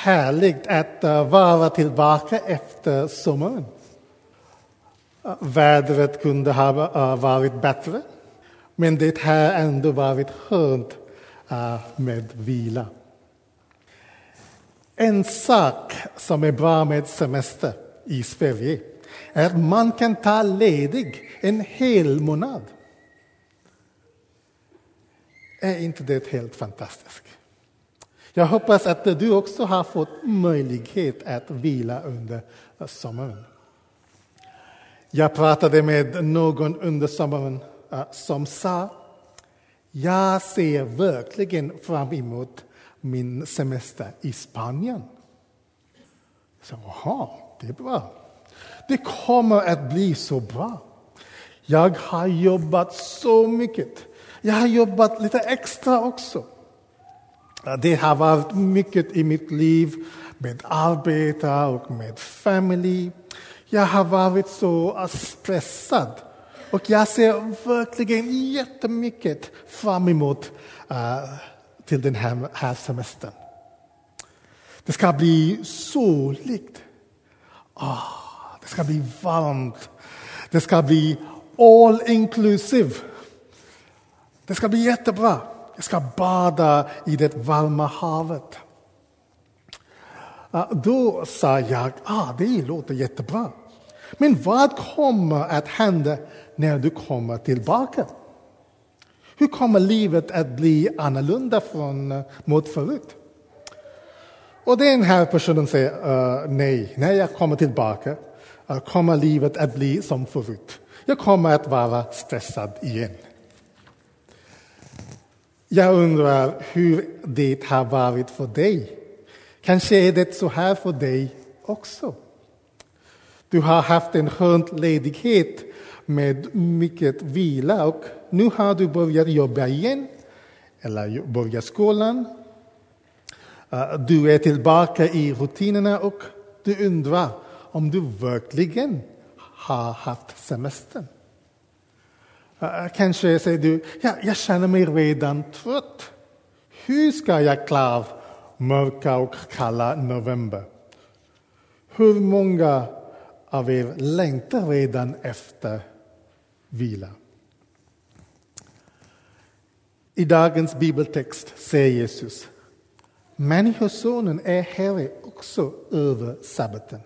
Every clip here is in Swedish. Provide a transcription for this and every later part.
härligt att eh, vara tillbaka efter sommaren. Eh, vädret kunde ha eh, varit bättre, men det har ändå varit skönt med vila. En sak som är bra med semester i Sverige är att man kan ta ledig en hel månad. Är inte det helt fantastiskt? Jag hoppas att du också har fått möjlighet att vila under sommaren. Jag pratade med någon under sommaren eh, som sa jag ser verkligen fram emot min semester i Spanien. Så, Jaha, det är bra. Det kommer att bli så bra. Jag har jobbat så mycket. Jag har jobbat lite extra också. Det har varit mycket i mitt liv med arbete och med familj. Jag har varit så stressad. Och jag ser verkligen jättemycket fram emot uh, till den här, här semestern. Det ska bli soligt. Oh, det ska bli varmt. Det ska bli all inclusive. Det ska bli jättebra. Jag ska bada i det varma havet. Ah, då sa jag, ah, det låter jättebra. Men vad kommer att hända när du kommer tillbaka? Hur kommer livet att bli annorlunda från, mot förut? Och den här personen säger uh, nej, när jag kommer tillbaka uh, kommer livet att bli som förut. Jag kommer att vara stressad igen. Jag undrar hur det har varit för dig. Kanske är det så här för dig också. Du har haft en skön ledighet med mycket vila och nu har du börjat jobba igen eller börjat skolan. Eh, du är tillbaka i rutinerna och du undrar om du verkligen har haft semester. Äh, kanske säger du, ja, jag känner mig redan trött. Hur ska jag klara mörka och kalla november? Hur många av er längtar redan efter vila? I dagens bibeltext säger Jesus Människosonen är Herre också över sabbaten.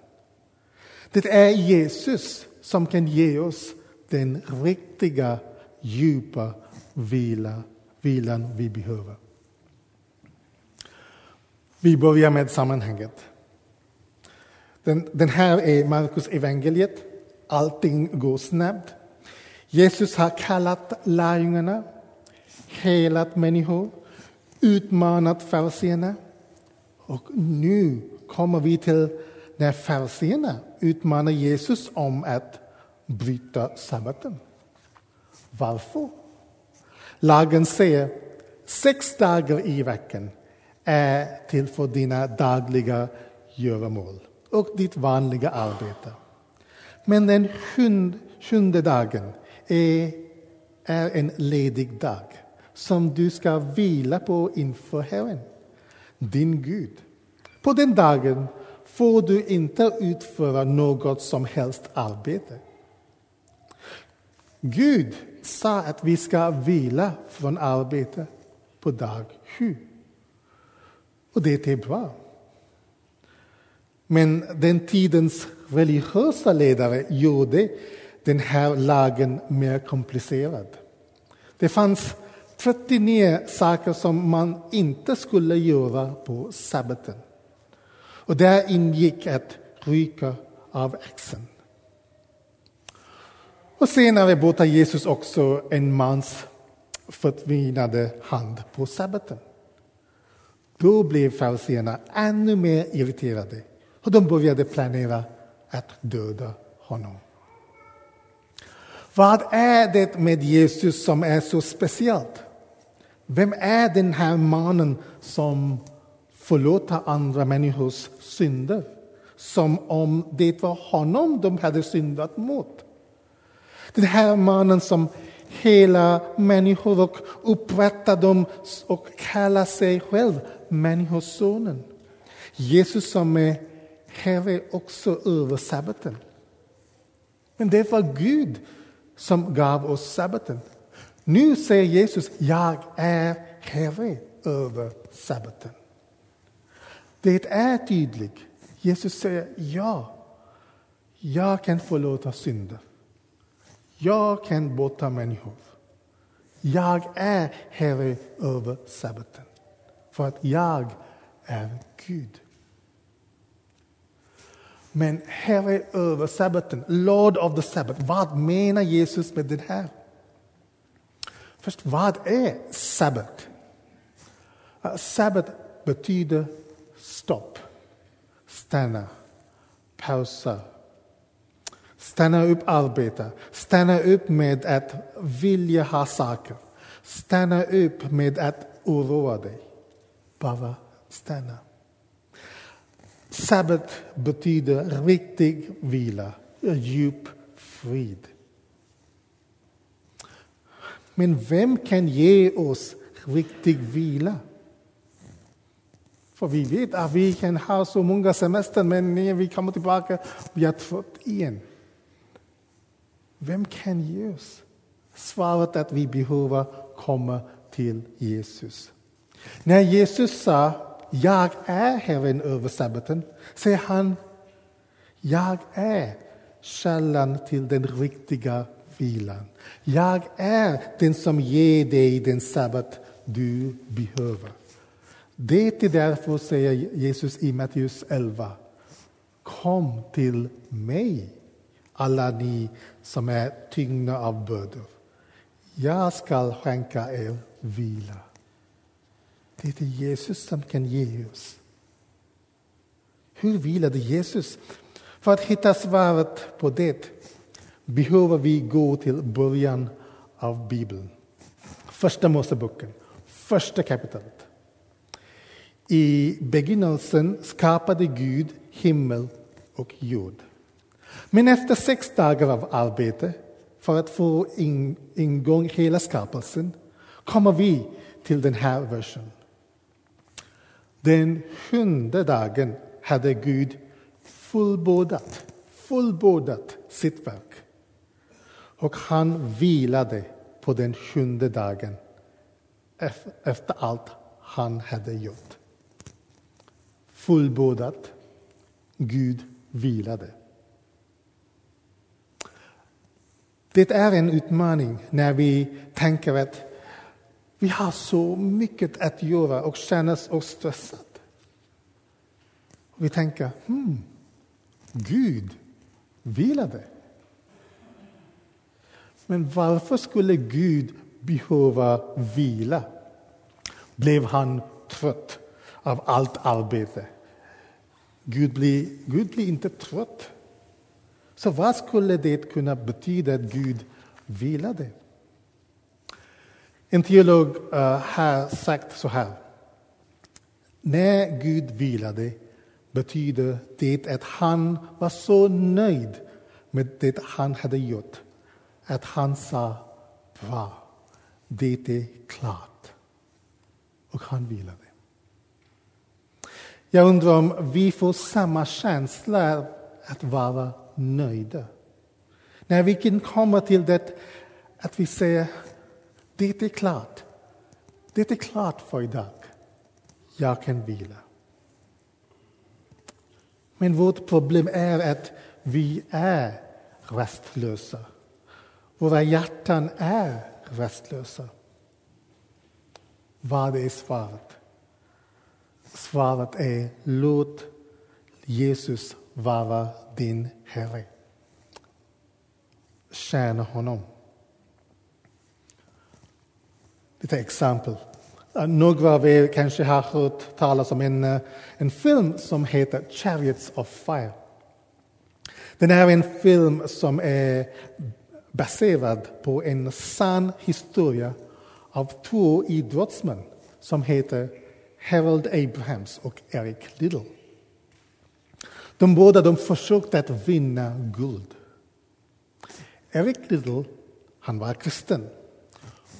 Det är Jesus som kan ge oss den riktiga, djupa vila, vilan vi behöver. Vi börjar med sammanhanget. Den, den här är Markus evangeliet. Allting går snabbt. Jesus har kallat lärjungarna, helat människor, utmanat fariséerna. Och nu kommer vi till när fariséerna utmanar Jesus om att bryta sabbaten. Varför? Lagen säger sex dagar i veckan är till för dina dagliga göromål och ditt vanliga arbete. Men den sjunde dagen är, är en ledig dag som du ska vila på inför Herren, din Gud. På den dagen får du inte utföra något som helst arbete. Gud sa att vi ska vila från arbete på dag sju. Och det är bra. Men den tidens religiösa ledare gjorde den här lagen mer komplicerad. Det fanns 39 saker som man inte skulle göra på sabbaten. Och där ingick att ryka av axeln. Och senare botar Jesus också en mans förtvinade hand på sabbaten. Då blev fariséerna ännu mer irriterade och de började planera att döda honom. Vad är det med Jesus som är så speciellt? Vem är den här mannen som förlåter andra människors synder? Som om det var honom de hade syndat mot. Den här mannen som hela människor och upprättar dem och kallar sig själv Människosonen. Jesus som är Herre också över sabbaten. Men det var Gud som gav oss sabbaten. Nu säger Jesus, jag är Herre över sabbaten. Det är tydligt. Jesus säger ja, jag kan förlåta synder. Jag kan bota människor. Jag är Herre över sabbaten. För att jag är Gud. Men Herre över sabbaten, Lord of the Sabbath. Vad menar Jesus med det här? Först, vad är sabbat? Sabbat betyder stopp, stanna, pausa, stanna upp arbeta, stanna upp med att vilja ha saker, stanna upp med att oroa dig. Bara stanna. Sabbat betyder riktig vila, djup frid. Men vem kan ge oss riktig vila? För vi vet att vi kan ha så många semester, men när vi kommer tillbaka, vi är trött igen. Vem kan ge oss? Svaret att vi behöver komma till Jesus. När Jesus sa jag är Herren över sabbaten, säger han jag är källan till den riktiga vilan. Jag är den som ger dig den sabbat du behöver. Det är därför säger Jesus i Matteus 11. Kom till mig, alla ni som är tyngda av bördor. Jag ska skänka er vila. Det är Jesus som kan ge oss. Hur vilade Jesus? För att hitta svaret på det behöver vi gå till början av Bibeln. Första Moseboken, första kapitlet. I begynnelsen skapade Gud himmel och jord. Men efter sex dagar av arbete för att få in, ingång hela skapelsen kommer vi till den här versen. Den sjunde dagen hade Gud fullbordat, fullbordat sitt verk. Och han vilade på den sjunde dagen efter allt han hade gjort. Fullbordat, Gud vilade. Det är en utmaning när vi tänker att vi har så mycket att göra och känner oss stressade. Vi tänker, hmm, Gud vilade. Men varför skulle Gud behöva vila? Blev han trött av allt arbete? Gud blir, Gud blir inte trött. Så vad skulle det kunna betyda att Gud vilade? En teolog eh, har sagt så här. När Gud vilade betyder det att han var så nöjd med det han hade gjort att han sa bra, det är klart. Och han vilade. Jag undrar om vi får samma känsla att vara nöjda. När vi kan komma till det att vi säger det är klart. Det är klart för idag. Jag kan vila. Men vårt problem är att vi är rastlösa. Våra hjärtan är rastlösa. Vad är svaret? Svaret är låt Jesus vara din Herre. Tjäna honom. Lite exempel. Eh, några av er kanske har hört talas om en, eh, en film som heter Chariots of Fire. Den är en film som är baserad på en sann historia av två idrottsmän som heter Harold Abrahams och Eric Little. De båda de försökte att vinna guld. Eric Liddell, han var kristen.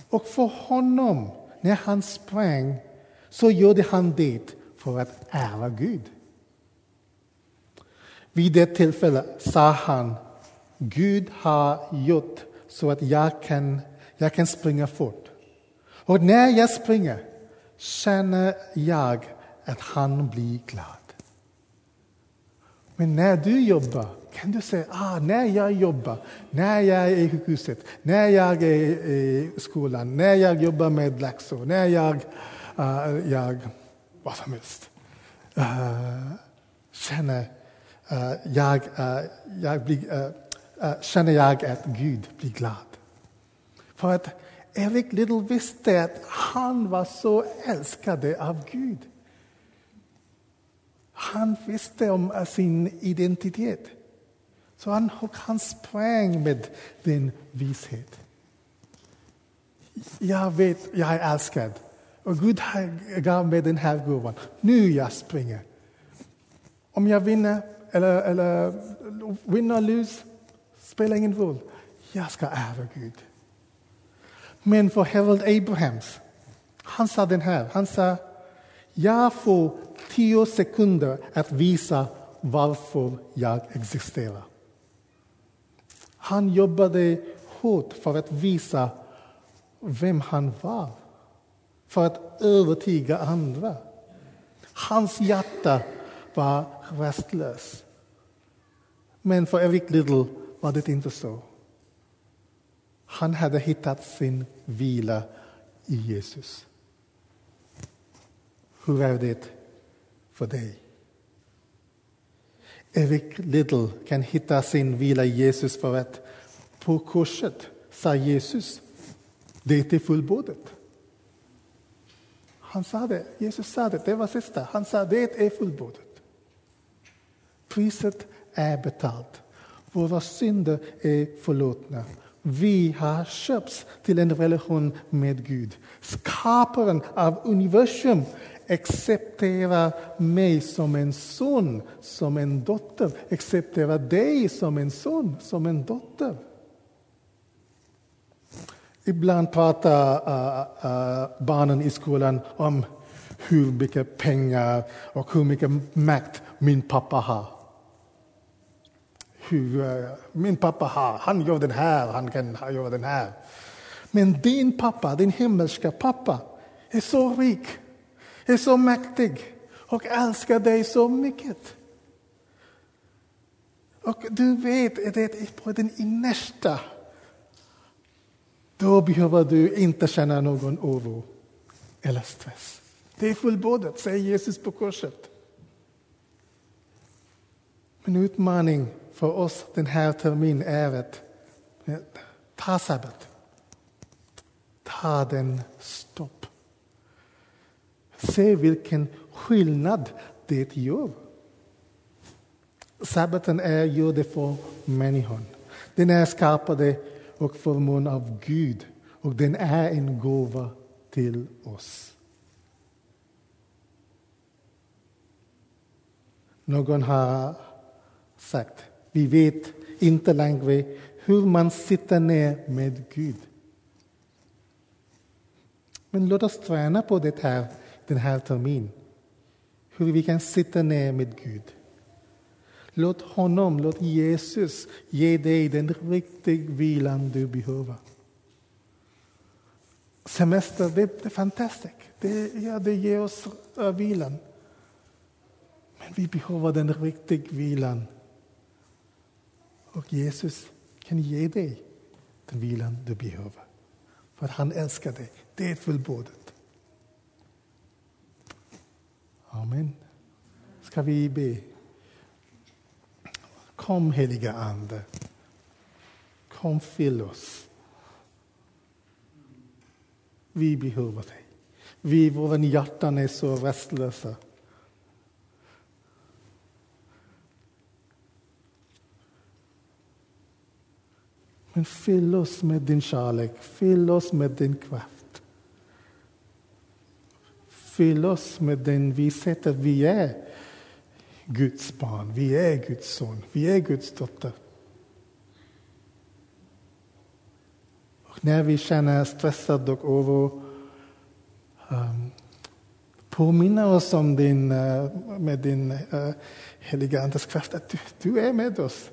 Och för honom, när han sprang så gjorde han det för att ära Gud. Vid det tillfället sa han, Gud har gjort så att jag kan, jag kan springa fort. Och när jag springer känner jag att han blir glad. Men när du jobbar kan du säga, ah, när jag jobbar, när jag är i sjukhuset, när jag är i skolan, när jag jobbar med läxor, när jag, uh, jag vad som helst, uh, känner, uh, jag, jag blir, känner jag att Gud blir glad. För att Eric Little visste att han var så älskad av Gud. Han visste om eh, sin identitet. Så han, han sprang med den vishet. Jag vet, jag är älskad. Och Gud gav mig den här gåvan. Nu jag springer. Om jag vinner eller, eller vinner eller lose spelar ingen roll. Jag ska ära Gud. Men för Harold Abrahams, han sa den här. Han sa, jag får tio sekunder att visa varför jag existerar. Han jobbade hårt för att visa vem han var, för att övertyga andra. Hans hjärta var rastlöst. Men för Eric Little var det inte så. Han hade hittat sin vila i Jesus. Hur är det för dig? Eric Little kan hitta sin vila i Jesus för att på korset sa Jesus, det är fullbordat. Han sa det, Jesus sa det, det var sista. Han sa det är fullbordat. Priset är betalt. Våra synder är förlåtna. Vi har köpts till en relation med Gud. Skaparen av universum accepterar mig som en son, som en dotter. Accepterar dig som en son, som en dotter. Ibland pratar uh, uh, barnen i skolan om hur mycket pengar och hur mycket makt min pappa har. Hur eh, min pappa har, han gör den här, han kan göra den här. Men din pappa, din himmelska pappa, är så rik är så mäktig och älskar dig så mycket. Och du vet det på din innersta. Då behöver du inte känna någon oro eller stress. Det är fullbordat, säger Jesus på korset. Men utmaning för oss den här terminen är att ta sabbat. Ta den stopp. Se vilken skillnad det gör. Sabbaten är gjord för människan. Den är skapad och förmån av Gud och den är en gåva till oss. Någon har sagt, vi vet inte längre hur man sitter ner med Gud. Men låt oss träna på det här den här terminen. Hur vi kan sitta ner med Gud. Låt honom, låt Jesus ge dig den riktiga vilan du behöver. Semester, det, det är fantastiskt. Det, ja, det ger oss äh, vilan. Men vi behöver den riktiga vilan. Och Jesus kan ge dig den vilan du behöver. För han älskar dig. Det är fullbordat. Amen. Ska vi be? Kom heliga Ande. Kom fyll oss. Vi behöver dig. Vi, våra hjärtan är så rastlösa. Men fyll oss med din kärlek, fyll oss med din kraft. Fyll oss med den vishet att vi är Guds barn, vi är Guds son, vi är Guds dotter. Och när vi känner stressade och oro, um, Påminna oss om din, eh, med din eh, uh, heliga Andes kraft att du, du, är med oss.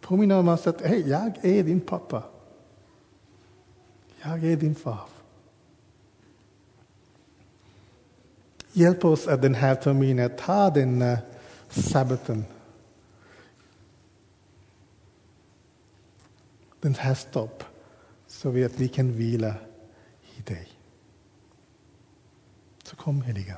Påminna oss att hey, jag är din pappa. Jag är din far. Hjälp oss att den här terminen ta den uh, sabbaten. Den här stopp. Så vi att vi kan vila i dig. Så kom Helige.